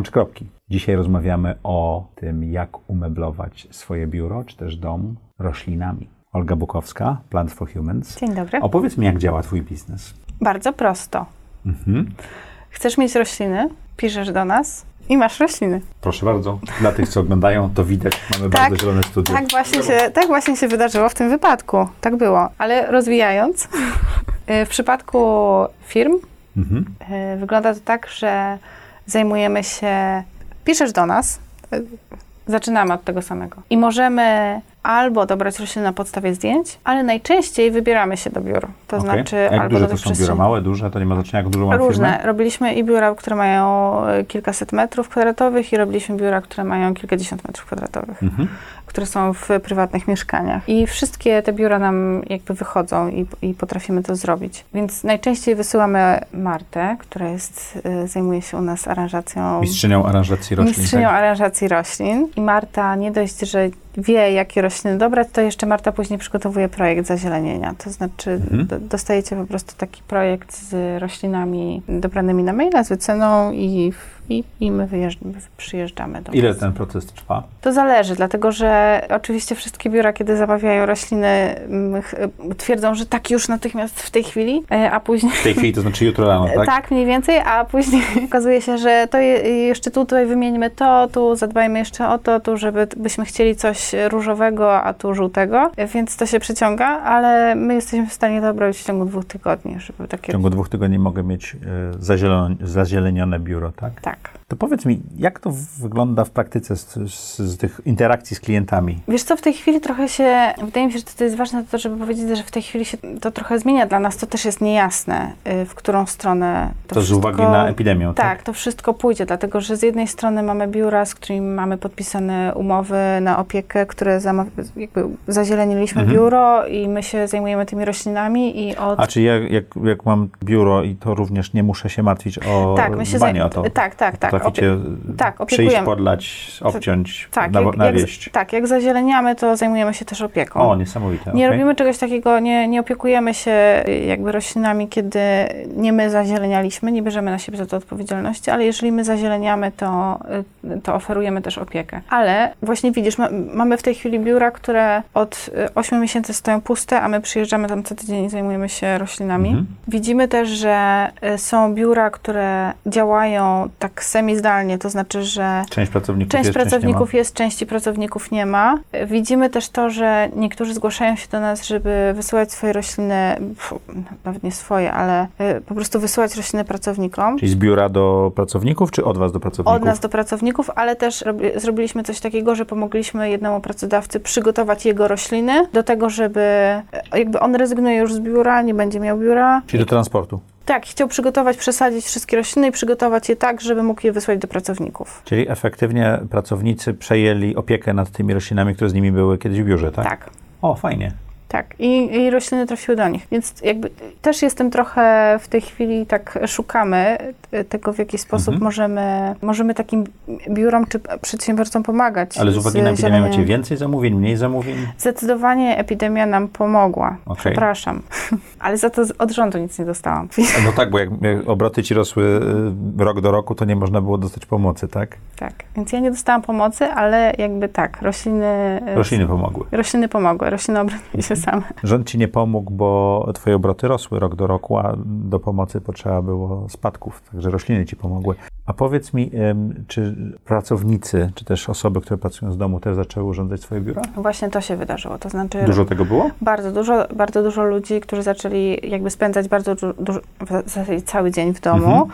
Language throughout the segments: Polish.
połącz kropki. Dzisiaj rozmawiamy o tym, jak umeblować swoje biuro, czy też dom roślinami. Olga Bukowska, Plant for Humans. Dzień dobry. Opowiedz mi, jak działa Twój biznes. Bardzo prosto. Mhm. Chcesz mieć rośliny? Piszesz do nas i masz rośliny. Proszę bardzo. Dla tych, co oglądają, to widać, mamy Tak, bardzo zielone studio. Tak właśnie, się, tak właśnie się wydarzyło w tym wypadku. Tak było. Ale rozwijając, y, w przypadku firm Mhm. y, wygląda to tak, że zajmujemy się. Piszesz do nas, zaczynamy od tego samego. I możemy albo dobrać rośliny na podstawie zdjęć, ale najczęściej wybieramy się do biur. To Okej. znaczy A jak albo duże do to są biura? Małe, duże? To nie ma znaczenia, jak dużo ma Różne. firmę? Robiliśmy i biura, które mają y, kilkaset metrów kwadratowych i robiliśmy biura, które mają kilkadziesiąt metrów kwadratowych, Mhm. Które są w prywatnych mieszkaniach. I wszystkie te biura nam jakby wychodzą i, i potrafimy to zrobić. Więc najczęściej wysyłamy Martę, która jest, y, zajmuje się u nas aranżacją Mistrzynią aranżacji roślin. mistrzynią tak? aranżacji roślin. I Marta nie dość, że wie, jakie rośliny dobrać, to jeszcze Marta później przygotowuje projekt zazielenienia. To znaczy Mhm. do, dostajecie po prostu taki projekt z roślinami dobranymi na maila, z wyceną i, i, i my przyjeżdżamy do Ile was. ten proces trwa? To zależy, dlatego że oczywiście wszystkie biura, kiedy zamawiają rośliny, mm, twierdzą, że tak już natychmiast w tej chwili, e, a później W tej chwili, to znaczy jutro rano, tak? tak? mniej więcej, a później okazuje się, że to je, jeszcze tu, tutaj wymieńmy to, tu zadbajmy jeszcze o to, tu, żeby byśmy chcieli coś różowego, a tu żółtego, więc to się przeciąga, ale my jesteśmy w stanie to robić w ciągu dwóch tygodni, żeby W takie... ciągu dwóch tygodni mogę mieć e, zazielenione biuro, tak? Tak. back. To powiedz mi, jak to wygląda w praktyce z, z, z tych interakcji z klientami? Wiesz co, w tej chwili trochę się, wydaje mi się, że to jest ważne to, żeby powiedzieć, że w tej chwili się to trochę zmienia dla nas, to też jest niejasne, y, w którą stronę to, To, z wszystko... uwagi na epidemię, tak? Tak, to wszystko pójdzie, dlatego że z jednej strony mamy biura, z którymi mamy podpisane umowy na opiekę, które jakby zazieleniliśmy Mhm. biuro i my się zajmujemy tymi roślinami i od... A czy ja, jak, jak mam biuro i to również nie muszę się martwić o tak, my się dbanie zaj- o to? Tak, tak, tak. Potraficie tak, przyjść, opiekujemy. podlać, obciąć, tak, na, jak, nawieść. jak, tak, jak zazieleniamy, to zajmujemy się też opieką. O, niesamowite. Nie okej. robimy czegoś takiego, nie, nie opiekujemy się y, jakby roślinami, kiedy nie my zazielenialiśmy, nie bierzemy na siebie za to odpowiedzialności, ale jeżeli my zazieleniamy, to, y, to oferujemy też opiekę. Ale właśnie widzisz, ma, mamy w tej chwili biura, które od 8 miesięcy stoją puste, a my przyjeżdżamy tam co tydzień i zajmujemy się roślinami. Mhm. Widzimy też, że y, są biura, które działają tak semi-zdalnie, to znaczy, że Część pracowników Część jest, pracowników jest, części pracowników nie ma. Widzimy też to, że niektórzy zgłaszają się do nas, żeby wysyłać swoje rośliny, pf, nawet nie swoje, ale y, po prostu wysyłać rośliny pracownikom. Czyli z biura do pracowników, czy od was do pracowników? Od nas do pracowników, ale też robi, zrobiliśmy coś takiego, że pomogliśmy jednemu pracodawcy przygotować jego rośliny do tego, żeby jakby on rezygnuje już z biura, nie będzie miał biura. Czyli do transportu. Tak, chciał przygotować, przesadzić wszystkie rośliny i przygotować je tak, żeby mógł je wysłać do pracowników. Czyli efektywnie pracownicy przejęli opiekę nad tymi roślinami, które z nimi były kiedyś w biurze, tak? tak. O, fajnie. Tak, i, i rośliny trafiły do nich. Więc jakby też jestem trochę w tej chwili tak szukamy tego, w jaki sposób Mhm. możemy, możemy takim biurom czy przedsiębiorcom pomagać. Ale z uwagi na epidemię macie więcej zamówień, mniej zamówień? Zdecydowanie epidemia nam pomogła. Okej. Przepraszam. Ale za to od rządu nic nie dostałam. No tak, bo jak, obroty ci rosły y, rok do roku, to nie można było dostać pomocy, tak? tak, więc ja nie dostałam pomocy, ale jakby tak, rośliny... e, Rośliny pomogły. Rośliny pomogły, rośliny obroniły się same. Rząd ci nie pomógł, bo twoje obroty rosły rok do roku, a do pomocy potrzeba było spadków, także rośliny ci pomogły. A powiedz mi, czy pracownicy, czy też osoby, które pracują z domu, też zaczęły urządzać swoje biura? Właśnie to się wydarzyło, to znaczy... Dużo tego było? Bardzo dużo, bardzo dużo ludzi, którzy zaczęli jakby spędzać bardzo du- dużo, cały dzień w domu, Mhm.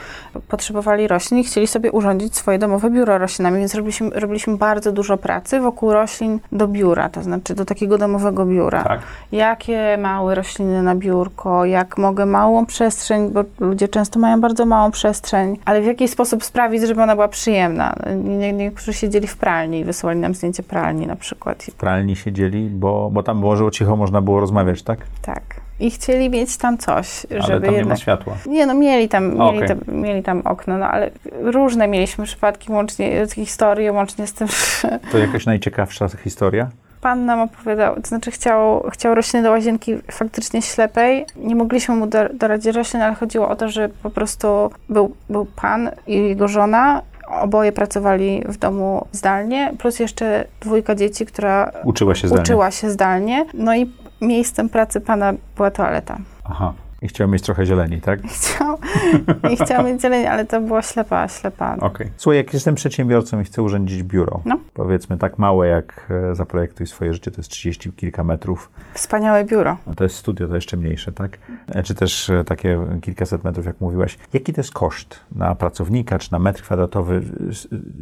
potrzebowali roślin i chcieli sobie urządzić swoje domowe biuro roślinami, więc robiliśmy, robiliśmy bardzo dużo pracy wokół roślin do biura, to znaczy do takiego domowego biura. Tak. Jakie małe rośliny na biurko, jak mogę małą przestrzeń, bo ludzie często mają bardzo małą przestrzeń, ale w jaki sposób sprawić, żeby ona była przyjemna. Nie, niektórzy siedzieli w pralni i wysyłali nam zdjęcie pralni na przykład. W pralni siedzieli, bo, bo tam było, że cicho można było rozmawiać, tak? Tak. I chcieli mieć tam coś, Ale żeby tam nie ma jednak... światła. Nie, no mieli tam, mieli, Okej. tam, mieli tam okno, no ale różne mieliśmy przypadki, łącznie historie, łącznie z tym, To jakaś najciekawsza historia? Pan nam opowiadał, to znaczy chciał, chciał rośliny do łazienki faktycznie ślepej. Nie mogliśmy mu do, doradzić roślin, ale chodziło o to, że po prostu był, był pan i jego żona, oboje pracowali w domu zdalnie, plus jeszcze dwójka dzieci, która Uczyła się zdalnie. uczyła się zdalnie. No i miejscem pracy pana była toaleta. Aha. I chciał mieć trochę zieleni, tak? I chciał, i chciał mieć zieleń, ale to była ślepa, ślepa. Okej. Słuchaj, jak jestem przedsiębiorcą i chcę urządzić biuro, No. powiedzmy tak małe jak e, Zaprojektuj swoje życie, to jest 30 kilka metrów, Wspaniałe biuro. no to jest studio, to jeszcze mniejsze, tak? E, Czy też e, takie kilkaset metrów, jak mówiłaś. Jaki to jest koszt na pracownika, czy na metr kwadratowy,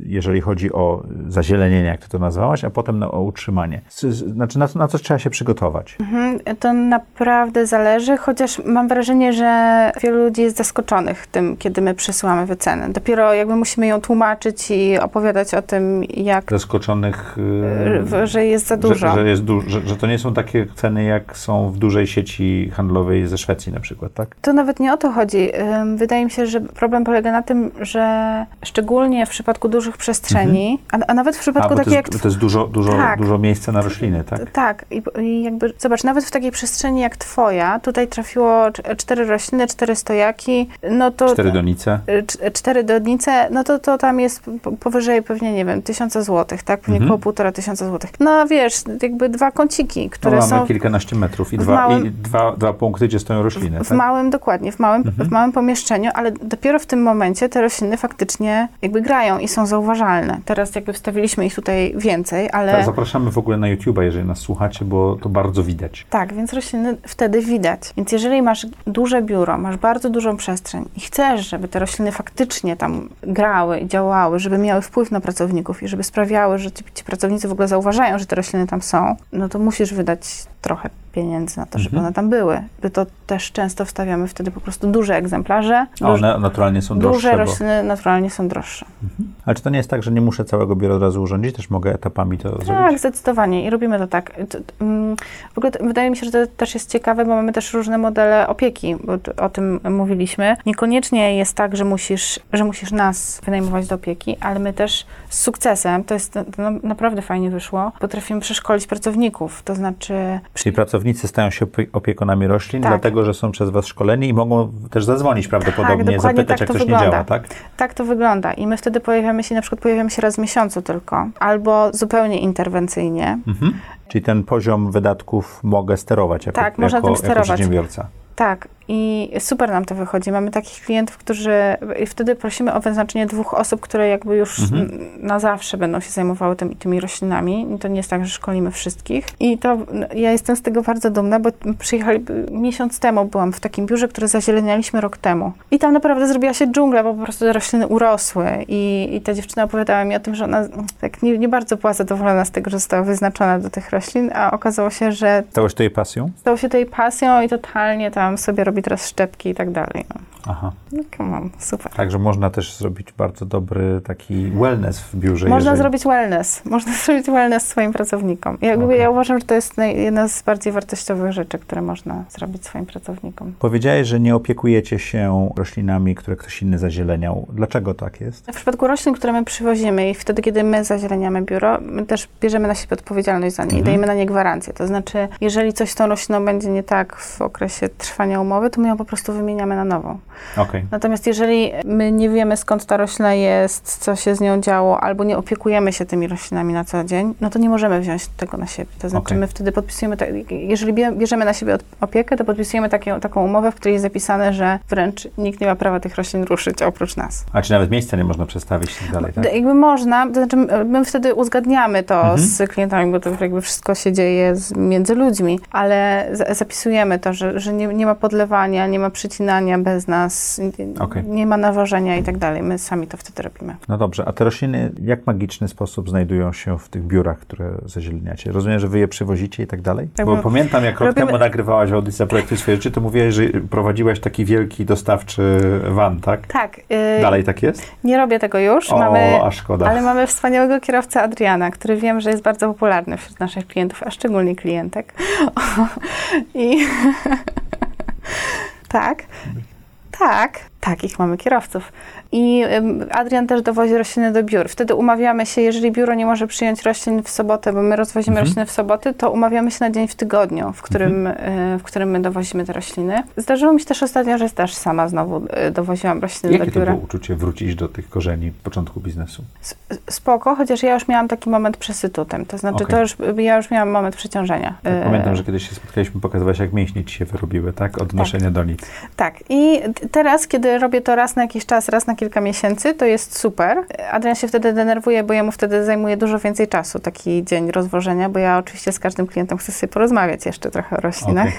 jeżeli chodzi o zazielenienie, jak ty to nazwałaś, a potem na, o utrzymanie? Znaczy, na, co- na co trzeba się przygotować? Mhm, To naprawdę zależy, chociaż mam wrażenie, że wielu ludzi jest zaskoczonych tym, kiedy my przesyłamy wycenę. Dopiero jakby musimy ją tłumaczyć i opowiadać o tym, jak, Zaskoczonych, yy, że jest za że, dużo. że, jest du- że, że to nie są takie ceny, jak są w dużej sieci handlowej ze Szwecji na przykład, tak? To nawet nie o to chodzi. Wydaje mi się, że problem polega na tym, że szczególnie w przypadku dużych przestrzeni, a, a nawet w przypadku takiej jak to jest dużo, dużo, Tak. dużo miejsca na rośliny, tak? Tak, i, i jakby, zobacz, nawet w takiej przestrzeni jak twoja, tutaj trafiło cztery rośliny, cztery stojaki, no to... Cztery donice. cz- cztery donice, no to, to tam jest po- powyżej pewnie, nie wiem, tysiąca złotych, tak? Pewnie Mhm. około półtora tysiąca złotych. No wiesz, jakby dwa kąciki, No, które mamy są kilkanaście metrów i, dwa, małym- i dwa, dwa punkty, gdzie stoją rośliny, w tak? małym, dokładnie, w małym, Mhm. w małym pomieszczeniu, ale dopiero w tym momencie te rośliny faktycznie jakby grają i są zauważalne. Teraz jakby wstawiliśmy ich tutaj więcej, ale... Tak, Zapraszamy w ogóle na YouTube'a, jeżeli nas słuchacie, bo to bardzo widać. Tak, więc rośliny wtedy widać. Więc jeżeli masz duże biuro, masz bardzo dużą przestrzeń i chcesz, żeby te rośliny faktycznie tam grały i działały, żeby miały wpływ na pracowników i żeby sprawiały, że ci, ci pracownicy w ogóle zauważają, że te rośliny tam są, no to musisz wydać trochę pieniędzy na to, żeby Mhm. one tam były. My to też często wstawiamy wtedy po prostu duże egzemplarze. A one naturalnie są droższe, duże bo... rośliny naturalnie są droższe. Ale czy to nie jest tak, że nie muszę całego biura od razu urządzić? Też mogę etapami to Tak, zrobić? zdecydowanie i robimy to tak. Mm, W ogóle wydaje mi się, że to też jest ciekawe, bo mamy też różne modele opieki, o tym mówiliśmy. Niekoniecznie jest tak, że musisz, że musisz nas wynajmować do opieki, ale my też z sukcesem, to jest to, naprawdę fajnie wyszło, potrafimy przeszkolić pracowników, to znaczy Czyli pracownicy stają się opie- opiekunami roślin, Tak. dlatego że są przez Was szkoleni i mogą też zadzwonić prawdopodobnie, dokładnie zapytać, tak jak coś nie wygląda. działa, tak? tak to wygląda i my wtedy pojawiamy się, na przykład pojawiamy się raz w miesiącu tylko, albo zupełnie interwencyjnie. Mhm. Czyli ten poziom wydatków mogę sterować jako, Tak, można jako, tym jako sterować. przedsiębiorca. Tak, i super nam to wychodzi. Mamy takich klientów, którzy. I wtedy prosimy o wyznaczenie dwóch osób, które jakby już Mhm. na zawsze będą się zajmowały tym, tymi roślinami. I to nie jest tak, że szkolimy wszystkich. I to ja jestem z tego bardzo dumna, bo przyjechali miesiąc temu byłam w takim biurze, które zazielenialiśmy rok temu. I tam naprawdę zrobiła się dżungla, bo po prostu te rośliny urosły. I, i ta dziewczyna opowiadała mi o tym, że ona tak nie, nie bardzo była zadowolona z tego, że została wyznaczona do tych roślin, a okazało się, że Stałoś to jej pasją? stało się to jej pasją i totalnie tam sobie robi teraz szczepki i tak dalej. No, Aha. no come on, super. Także można też zrobić bardzo dobry taki wellness w biurze. Można jeżeli... zrobić wellness. Można zrobić wellness swoim pracownikom. Jakby Okej. Ja uważam, że to jest jedna z bardziej wartościowych rzeczy, które można zrobić swoim pracownikom. Powiedziałeś, że nie opiekujecie się roślinami, które ktoś inny zazieleniał. Dlaczego tak jest? W przypadku roślin, które my przywozimy i wtedy, kiedy my zazieleniamy biuro, my też bierzemy na siebie odpowiedzialność za nie Mhm. i dajemy na nie gwarancję. To znaczy, jeżeli coś z tą rośliną będzie nie tak w okresie trwania umowy, to my ją po prostu wymieniamy na nową. Okej. Natomiast jeżeli my nie wiemy, skąd ta roślina jest, co się z nią działo, albo nie opiekujemy się tymi roślinami na co dzień, no to nie możemy wziąć tego na siebie. To znaczy, Okej. my wtedy podpisujemy, jeżeli bie- bierzemy na siebie opiekę, to podpisujemy takie, taką umowę, w której jest zapisane, że wręcz nikt nie ma prawa tych roślin ruszyć oprócz nas. A czy nawet miejsca nie można przestawić i tak dalej, tak? Jakby można, to znaczy my- wtedy uzgadniamy to Mhm. z klientami, bo to jakby wszystko się dzieje z, między ludźmi, ale za- zapisujemy to, że, że nie, nie ma podlewania, nie ma przycinania bez nas, nie- Okej. nie ma nawożenia i tak dalej. My sami to wtedy robimy. No dobrze, a te rośliny w jak magiczny sposób znajdują się w tych biurach, które zazieleniacie? Rozumiem, że wy je przywozicie i tak dalej? Tak, Bo bo pamiętam, jak rok robimy- temu nagrywałaś audycję Projektu Swoje Życie, to mówiłaś, że prowadziłaś taki wielki dostawczy van, tak? Tak, y, Dalej tak jest? nie robię tego już, O, mamy, a szkoda. ale mamy wspaniałego kierowcę Adriana, który wiem, że jest bardzo popularny wśród naszych klientów, a szczególnie klientek. I tak, tak, Takich mamy kierowców. I Adrian też dowozi rośliny do biur. Wtedy umawiamy się, jeżeli biuro nie może przyjąć roślin w sobotę, bo my rozwozimy Mhm. rośliny w soboty, to umawiamy się na dzień w tygodniu, w którym, y, w którym my dowozimy te rośliny. Zdarzyło mi się też ostatnio, że też sama znowu y, dowoziłam rośliny Jakie do to biura. było uczucie wrócić do tych korzeni początku biznesu? Spoko, chociaż ja już miałam taki moment przesytu tym. To znaczy, Okej. to już, ja już miałam moment przeciążenia. Tak, Y, pamiętam, że kiedyś się spotkaliśmy, pokazywałaś, jak mięśnie ci się wyrobiły, tak? Od noszenia do nic. Tak. I teraz, kiedy robię to raz na jakiś czas, raz na kilka miesięcy, to jest super. Adrian się wtedy denerwuje, bo jemu wtedy zajmuje dużo więcej czasu taki dzień rozwożenia, bo ja oczywiście z każdym klientem chcę sobie porozmawiać jeszcze trochę o roślinach. E,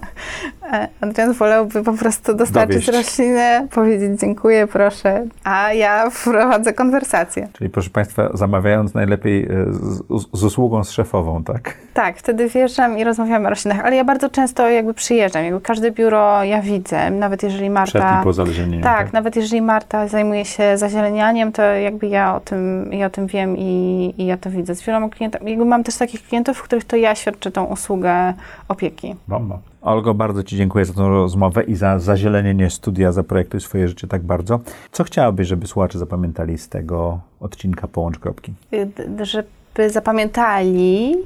Adrian wolałby po prostu dostarczyć Dowieść. roślinę, powiedzieć dziękuję, proszę, a ja prowadzę konwersację. Czyli proszę Państwa, zamawiając najlepiej e, z, z usługą z szefową, tak? Tak, wtedy wjeżdżam i rozmawiamy o roślinach, ale ja bardzo często jakby przyjeżdżam, jakby każde biuro ja widzę, nawet jeżeli Przed Marta... i po zależeniu. Tak, nawet jeżeli Marta zajmuje się zazielenianiem, to jakby ja o tym, ja o tym wiem i, i ja to widzę. Z wieloma klientami, jakby mam też takich klientów, w których to ja świadczę tą usługę opieki. Bomba. Olgo, bardzo Ci dziękuję za tą rozmowę i za zazielenienie studia Zaprojektuj swoje życie tak bardzo. Co chciałabyś, żeby słuchacze zapamiętali z tego odcinka Połącz Kropki? Y, Żeby zapamiętali,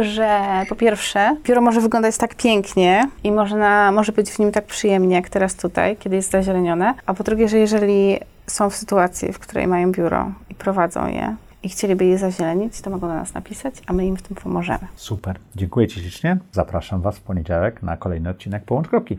że po pierwsze, biuro może wyglądać tak pięknie i można, może być w nim tak przyjemnie, jak teraz tutaj, kiedy jest zazielenione, a po drugie, że jeżeli są w sytuacji, w której mają biuro i prowadzą je i chcieliby je zazielenić, to mogą do nas napisać, a my im w tym pomożemy. Super. Dziękuję Ci ślicznie. Zapraszam Was w poniedziałek na kolejny odcinek Połącz Kropki.